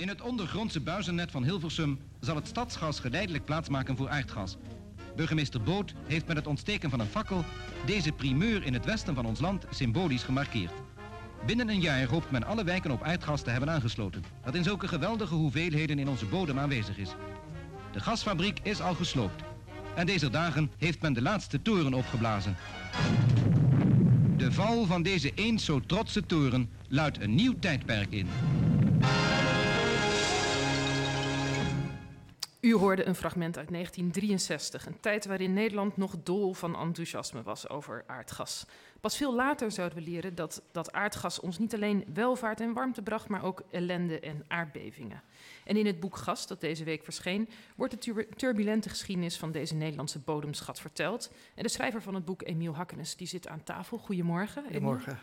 In het ondergrondse buizennet van Hilversum zal het stadsgas geleidelijk plaatsmaken voor aardgas. Burgemeester Boot heeft met het ontsteken van een fakkel deze primeur in het westen van ons land symbolisch gemarkeerd. Binnen een jaar hoopt men alle wijken op aardgas te hebben aangesloten, dat in zulke geweldige hoeveelheden in onze bodem aanwezig is. De gasfabriek is al gesloopt. En deze dagen heeft men de laatste toren opgeblazen. De val van deze eens zo trotse toren luidt een nieuw tijdperk in. U hoorde een fragment uit 1963, een tijd waarin Nederland nog dol van enthousiasme was over aardgas. Pas veel later zouden we leren dat dat aardgas ons niet alleen welvaart en warmte bracht, maar ook ellende en aardbevingen. En in het boek Gas, dat deze week verscheen, wordt de turbulente geschiedenis van deze Nederlandse bodemschat verteld. En de schrijver van het boek, Emiel Hakkenes, die zit aan tafel. Goedemorgen. Goedemorgen.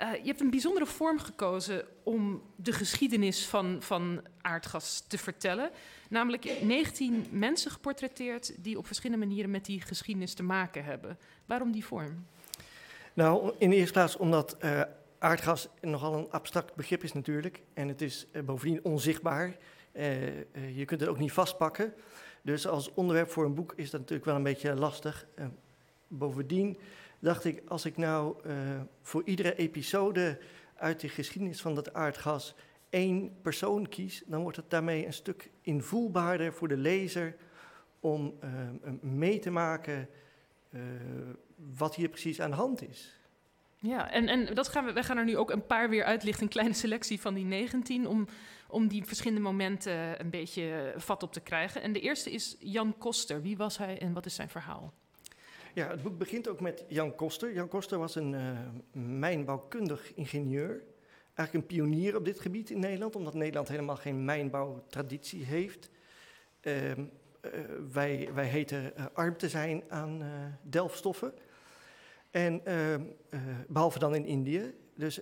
Uh, je hebt een bijzondere vorm gekozen om de geschiedenis van, van aardgas te vertellen. Namelijk 19 mensen geportretteerd die op verschillende manieren met die geschiedenis te maken hebben. Waarom die vorm? Nou, in de eerste plaats omdat uh, aardgas nogal een abstract begrip is natuurlijk. En het is uh, bovendien onzichtbaar. je kunt het ook niet vastpakken. Dus als onderwerp voor een boek is dat natuurlijk wel een beetje lastig. bovendien dacht ik, als ik nou uh, voor iedere episode uit de geschiedenis van dat aardgas één persoon kies, dan wordt het daarmee een stuk invoelbaarder voor de lezer om uh, mee te maken uh, wat hier precies aan de hand is. Ja, en, en dat gaan we, wij gaan er nu ook een paar weer uitlichten, een kleine selectie van die 19, om, om die verschillende momenten een beetje vat op te krijgen. En de eerste is Jan Koster. Wie was hij en wat is zijn verhaal? Ja, het boek begint ook met Jan Koster. Jan Koster was een uh, mijnbouwkundig ingenieur. Eigenlijk een pionier op dit gebied in Nederland, omdat Nederland helemaal geen mijnbouwtraditie heeft. Uh, uh, wij, wij heten arm te zijn aan delfstoffen. En behalve dan in Indië. Dus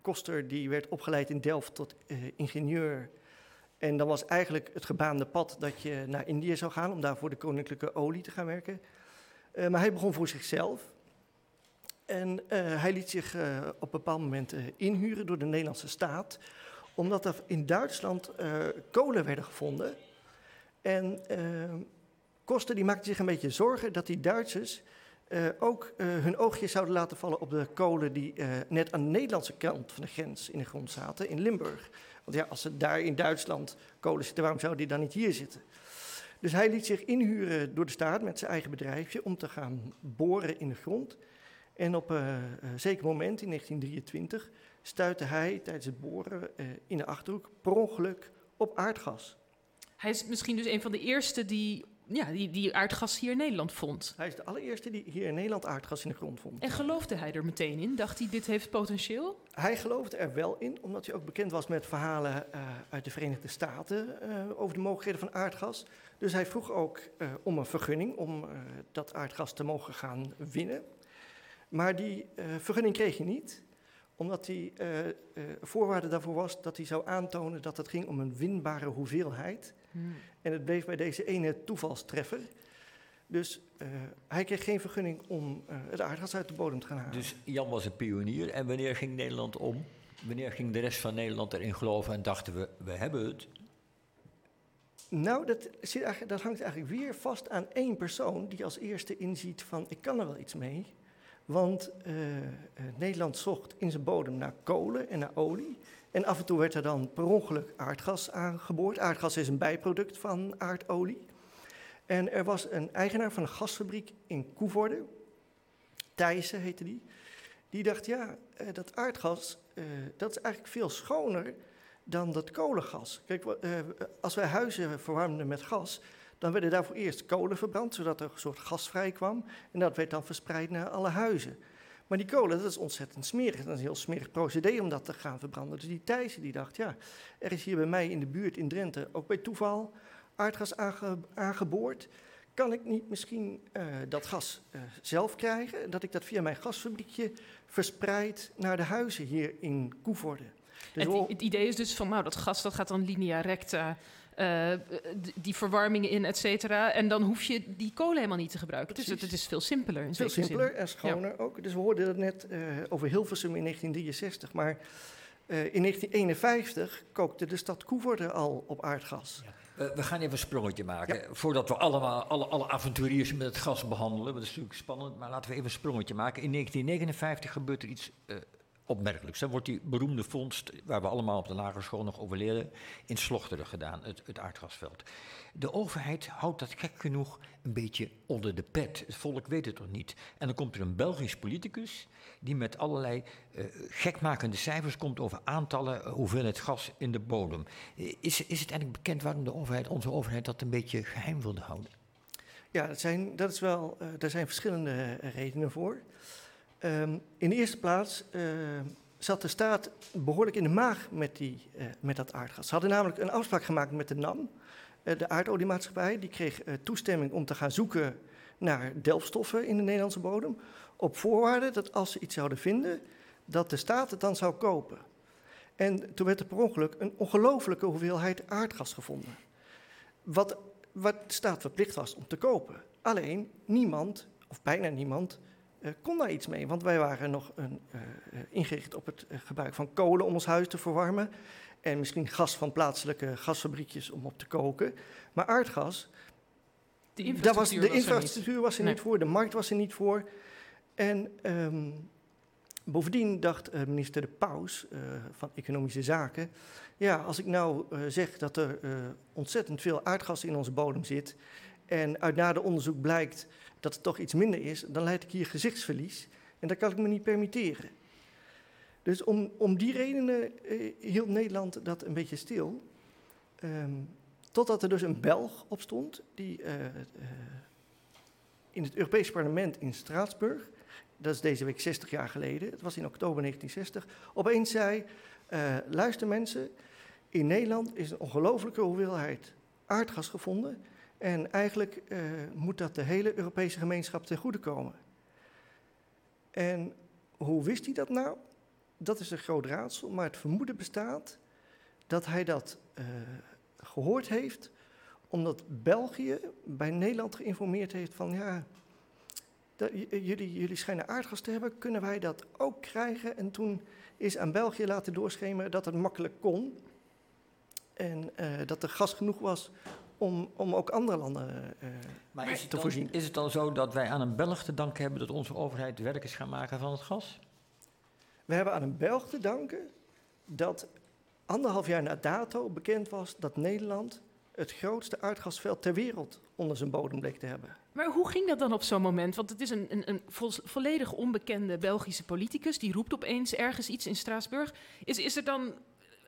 Koster die werd opgeleid in Delft tot ingenieur. En dan was eigenlijk het gebaande pad dat je naar Indië zou gaan om daar voor de koninklijke olie te gaan werken. Uh, maar hij begon voor zichzelf. En uh, hij liet zich uh, op een bepaald moment inhuren door de Nederlandse staat, omdat er in Duitsland kolen werden gevonden. En Koster die maakte zich een beetje zorgen dat die Duitsers ook hun oogjes zouden laten vallen op de kolen die net aan de Nederlandse kant van de grens in de grond zaten, in Limburg. Want ja, als ze daar in Duitsland kolen zitten, waarom zouden die dan niet hier zitten? Dus hij liet zich inhuren door de staat met zijn eigen bedrijfje om te gaan boren in de grond. En op een zeker moment, in 1923, stuitte hij tijdens het boren uh, in de achterhoek per ongeluk op aardgas. Hij is misschien dus een van de eerste die, ja, die, die aardgas hier in Nederland vond. Hij is de allereerste die hier in Nederland aardgas in de grond vond. En geloofde hij er meteen in? Dacht hij, dit heeft potentieel? Hij geloofde er wel in, omdat hij ook bekend was met verhalen uh, uit de Verenigde Staten over de mogelijkheden van aardgas. Dus hij vroeg ook uh, om een vergunning om dat aardgas te mogen gaan winnen. Maar die vergunning kreeg hij niet, omdat die voorwaarde daarvoor was dat hij zou aantonen dat het ging om een winbare hoeveelheid. Hmm. En het bleef bij deze ene toevalstreffer. Dus hij kreeg geen vergunning om het aardgas uit de bodem te gaan halen. Dus Jan was een pionier. En wanneer ging Nederland om? Wanneer ging de rest van Nederland erin geloven en dachten we, we hebben het? Nou, dat, dat, hangt eigenlijk weer vast aan één persoon die als eerste inziet van ik kan er wel iets mee. Want uh, Nederland zocht in zijn bodem naar kolen en naar olie. En af en toe werd er dan per ongeluk aardgas aangeboord. Aardgas is een bijproduct van aardolie. En er was een eigenaar van een gasfabriek in Koevoorde, Thijssen heette die. Die dacht, ja, uh, dat aardgas, dat is eigenlijk veel schoner dan dat kolengas. Kijk, als wij huizen verwarmden met gas, dan werden daarvoor eerst kolen verbrand, zodat er een soort gas vrij kwam. En dat werd dan verspreid naar alle huizen. Maar die kolen, dat is ontzettend smerig. Dat is een heel smerig procedé om dat te gaan verbranden. Dus die Thijssen die dacht, ja, er is hier bij mij in de buurt in Drenthe ook bij toeval aardgas aange, aangeboord. Kan ik niet misschien uh, dat gas uh, zelf krijgen? Dat ik dat via mijn gasfabriekje verspreid naar de huizen hier in Koevoorde. Dus het, het, idee is dus van, nou, dat gas dat gaat dan linea recta uh, die verwarming in, et cetera. En dan hoef je die kolen helemaal niet te gebruiken. Dus het, het, is veel simpeler. In veel simpeler en schoner ja. ook. Dus we hoorden het net uh, over Hilversum in 1963. Maar in 1951 kookte de stad Koevoorde al op aardgas. Ja. we gaan even een sprongetje maken. Voordat we allemaal, alle, alle avonturiers met het gas behandelen. Want dat is natuurlijk spannend. Maar laten we even een sprongetje maken. In 1959 gebeurt er iets opmerkelijks. Dan wordt die beroemde vondst, waar we allemaal op de lagere school nog over leren, in Slochteren gedaan, het, aardgasveld. De overheid houdt dat gek genoeg een beetje onder de pet. Het volk weet het toch niet. En dan komt er een Belgisch politicus die met allerlei uh, gekmakende cijfers komt over aantallen, uh, hoeveelheid gas in de bodem. Is, is het eigenlijk bekend waarom de overheid, onze overheid dat een beetje geheim wilde houden? Ja, dat zijn, dat is wel, daar zijn verschillende redenen voor. Um, in de eerste plaats uh, zat de staat behoorlijk in de maag met, die, uh, met dat aardgas. Ze hadden namelijk een afspraak gemaakt met de NAM, uh, de aardoliemaatschappij. Die kreeg toestemming om te gaan zoeken naar delfstoffen in de Nederlandse bodem. Op voorwaarde dat als ze iets zouden vinden, dat de staat het dan zou kopen. En toen werd er per ongeluk een ongelofelijke hoeveelheid aardgas gevonden. Wat, wat de staat verplicht was om te kopen. Alleen niemand, of bijna niemand, kon daar iets mee. Want wij waren nog een, uh, ingericht op het gebruik van kolen om ons huis te verwarmen. En misschien gas van plaatselijke gasfabriekjes om op te koken. Maar aardgas, de infrastructuur, was, de was infrastructuur er was er Nee. niet voor, de markt was er niet voor. En um, bovendien dacht uh, minister De Paus uh, van Economische Zaken... ja, als ik nou uh, zeg dat er ontzettend veel aardgas in onze bodem zit... en uit nader onderzoek blijkt dat het toch iets minder is, dan leid ik hier gezichtsverlies. En dat kan ik me niet permitteren. Dus om, om die redenen uh, hield Nederland dat een beetje stil. Um, totdat er dus een Belg opstond, die uh, uh, in het Europees Parlement in Straatsburg, dat is deze week 60 jaar geleden, het was in oktober 1960, opeens zei: luister mensen, in Nederland is een ongelofelijke hoeveelheid aardgas gevonden. En eigenlijk uh, moet dat de hele Europese gemeenschap ten goede komen. En hoe wist hij dat nou? Dat is een groot raadsel, maar het vermoeden bestaat dat hij dat uh, gehoord heeft, omdat België bij Nederland geïnformeerd heeft van ja, dat, jullie, jullie schijnen aardgas te hebben, kunnen wij dat ook krijgen? En toen is aan België laten doorschemeren dat het makkelijk kon en uh, dat er gas genoeg was om, om ook andere landen uh, maar is het te dan, voorzien. Is het dan zo dat wij aan een Belg te danken hebben dat onze overheid werk is gaan maken van het gas? We hebben aan een Belg te danken dat anderhalf jaar na dato bekend was dat Nederland het grootste aardgasveld ter wereld onder zijn bodem bleek te hebben. Maar hoe ging dat dan op zo'n moment? Want het is een, een, een vo volledig onbekende Belgische politicus, die roept opeens ergens iets in Straatsburg. Is, is er dan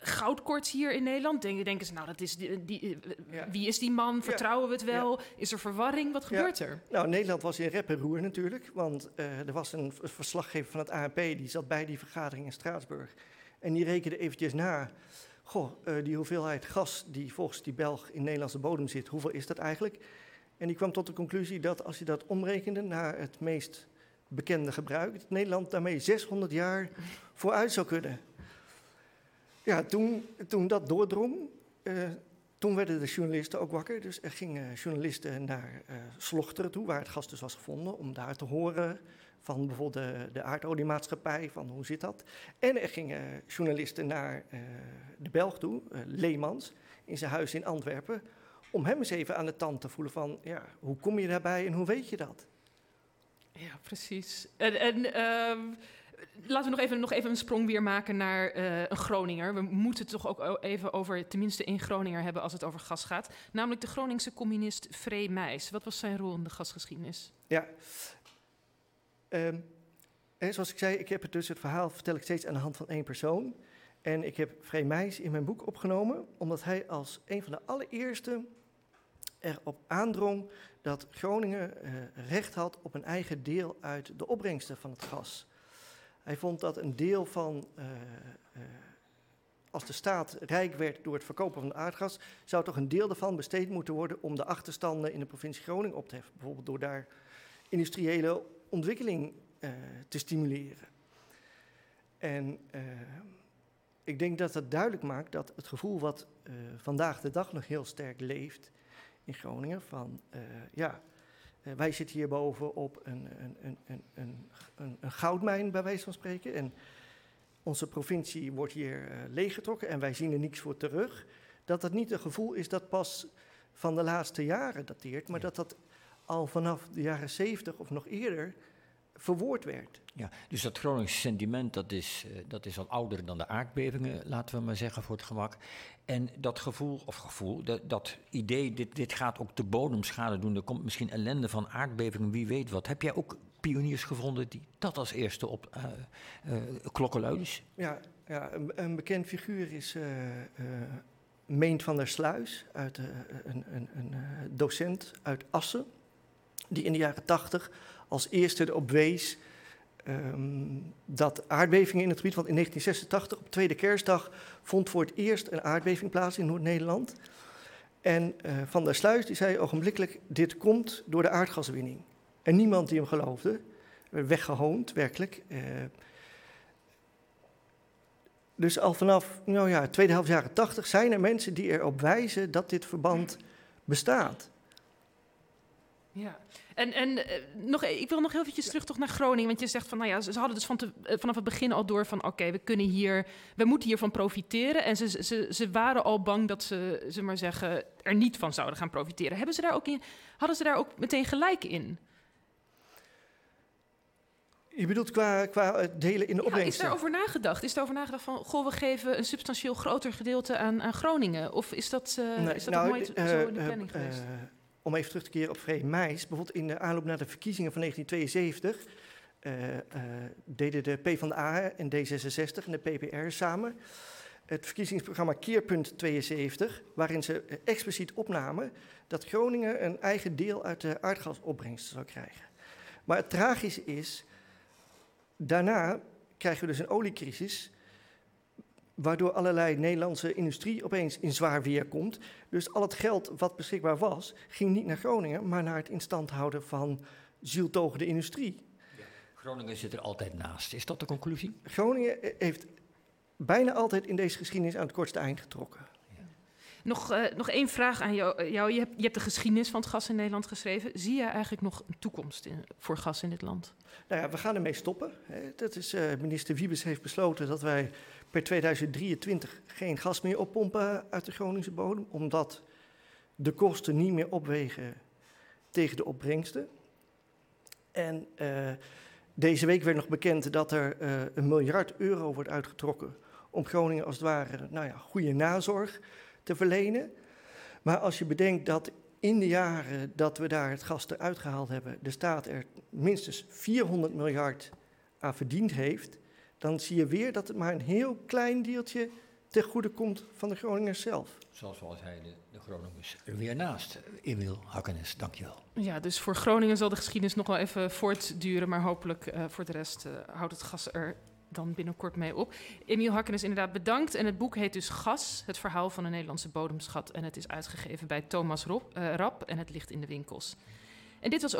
goudkorts hier in Nederland? Denken, denken ze, nou, dat is die, die, ja. wie is die man? Vertrouwen we het wel? Ja. Is er verwarring? Wat gebeurt ja. er? Nou, Nederland was in rep en roer natuurlijk. Want uh, er was een verslaggever van het ANP, die zat bij die vergadering in Straatsburg. En die rekende eventjes na. Goh, uh, die hoeveelheid gas die volgens die Belg in Nederlandse bodem zit, hoeveel is dat eigenlijk? En die kwam tot de conclusie dat als je dat omrekende naar het meest bekende gebruik, dat Nederland daarmee 600 jaar vooruit zou kunnen. Ja, toen, toen dat doordrong, uh, toen werden de journalisten ook wakker. Dus er gingen journalisten naar uh, Slochteren toe, waar het gas dus was gevonden, om daar te horen van bijvoorbeeld de, de aardoliemaatschappij, van hoe zit dat. En er gingen journalisten naar uh, de Belg toe, Leemans, in zijn huis in Antwerpen, om hem eens even aan de tand te voelen van, ja, hoe kom je daarbij en hoe weet je dat? Ja, precies. En, en uh, laten we nog even, nog even een sprong weer maken naar uh, een Groninger. We moeten het toch ook even over tenminste één Groninger hebben als het over gas gaat. Namelijk de Groningse communist Free Meijs. Wat was zijn rol in de gasgeschiedenis? Ja, en zoals ik zei, ik heb het dus het verhaal vertel ik steeds aan de hand van één persoon. En ik heb Free Meijs in mijn boek opgenomen, omdat hij als een van de allereerste erop aandrong dat Groningen uh, recht had op een eigen deel uit de opbrengsten van het gas. Hij vond dat een deel van, uh, uh, als de staat rijk werd door het verkopen van aardgas, zou toch een deel daarvan besteed moeten worden om de achterstanden in de provincie Groningen op te heffen. Bijvoorbeeld door daar industriële ontwikkeling uh, te stimuleren. En ik denk dat dat duidelijk maakt dat het gevoel wat vandaag de dag nog heel sterk leeft in Groningen van ja, uh, wij zitten hierboven op een, een, een, een, een, een goudmijn, bij wijze van spreken. En onze provincie wordt hier uh, leeggetrokken en wij zien er niks voor terug, dat dat niet een gevoel is dat pas van de laatste jaren dateert, maar dat dat al vanaf de jaren 70 of nog eerder verwoord werd. Ja, dus dat Groningse sentiment dat is, uh, dat is al ouder dan de aardbevingen, laten we maar zeggen voor het gemak. En dat gevoel, of gevoel, dat, dat idee, dit, dit gaat ook de bodemschade doen, er komt misschien ellende van aardbevingen, wie weet wat. Heb jij ook pioniers gevonden die dat als eerste op uh, uh, klokken luiden? Ja, ja een, een, bekend figuur is Meent van der Sluis, uit, een, een, een docent uit Assen, die in de jaren tachtig als eerste erop wees um, dat aardbevingen in het gebied, want in 1986 op tweede kerstdag vond voor het eerst een aardbeving plaats in Noord-Nederland. En uh, Van der Sluis die zei ogenblikkelijk, dit komt door de aardgaswinning. En niemand die hem geloofde, weggehoond werkelijk. Uh, dus al vanaf nou ja, tweede helft jaren 80 zijn er mensen die erop wijzen dat dit verband bestaat. Ja, en, en uh, nog, ik wil nog heel eventjes terug toch naar Groningen. Want je zegt van, nou ja, ze, ze hadden dus van te, uh, vanaf het begin al door van... oké, okay, we kunnen hier, we moeten hiervan profiteren. En ze, ze, ze waren al bang dat ze, ze maar zeggen, er niet van zouden gaan profiteren. Hebben ze daar ook in, hadden ze daar ook meteen gelijk in? Je bedoelt qua, qua delen in de opbrengst? Ja, is daarover nagedacht? Is daarover nagedacht van, goh, we geven een substantieel groter gedeelte aan, aan Groningen? Of is dat, uh, nee, is dat nou, nooit uh, zo in de planning geweest? Om even terug te keren op Vrede Meijs, bijvoorbeeld in de aanloop naar de verkiezingen van 1972 uh, uh, deden de PvdA en D66 en de PPR samen het verkiezingsprogramma Keerpunt 72, waarin ze expliciet opnamen dat Groningen een eigen deel uit de aardgasopbrengst zou krijgen. Maar het tragische is, daarna krijgen we dus een oliecrisis waardoor allerlei Nederlandse industrie opeens in zwaar weer komt. Dus al het geld wat beschikbaar was, ging niet naar Groningen, maar naar het instand houden van zieltogende industrie. Ja. Groningen zit er altijd naast. Is dat de conclusie? Groningen heeft bijna altijd in deze geschiedenis aan het kortste eind getrokken. Nog, uh, nog één vraag aan jou. jou. Je, hebt, je hebt de geschiedenis van het gas in Nederland geschreven. Zie je eigenlijk nog een toekomst in, voor gas in dit land? Nou ja, we gaan ermee stoppen. Dat is, minister Wiebes heeft besloten dat wij per 2023 geen gas meer oppompen uit de Groningse bodem, omdat de kosten niet meer opwegen tegen de opbrengsten. En deze week werd nog bekend dat er een miljard euro wordt uitgetrokken om Groningen als het ware nou ja, goede nazorg te verlenen. Maar als je bedenkt dat in de jaren dat we daar het gas eruit gehaald hebben, de staat er minstens 400 miljard aan verdiend heeft, dan zie je weer dat het maar een heel klein deeltje ten goede komt van de Groningers zelf. Zoals hij de, de Groningers er weer naast. Emil Hakkenes, dankjewel. Ja, dus voor Groningen zal de geschiedenis nog wel even voortduren, maar hopelijk uh, voor de rest uh, houdt het gas er dan binnenkort mee op. Emiel Hakkenes inderdaad bedankt. En het boek heet dus Gas, het verhaal van een Nederlandse bodemschat. En het is uitgegeven bij Thomas Rob, uh, Rap en het ligt in de winkels. En dit was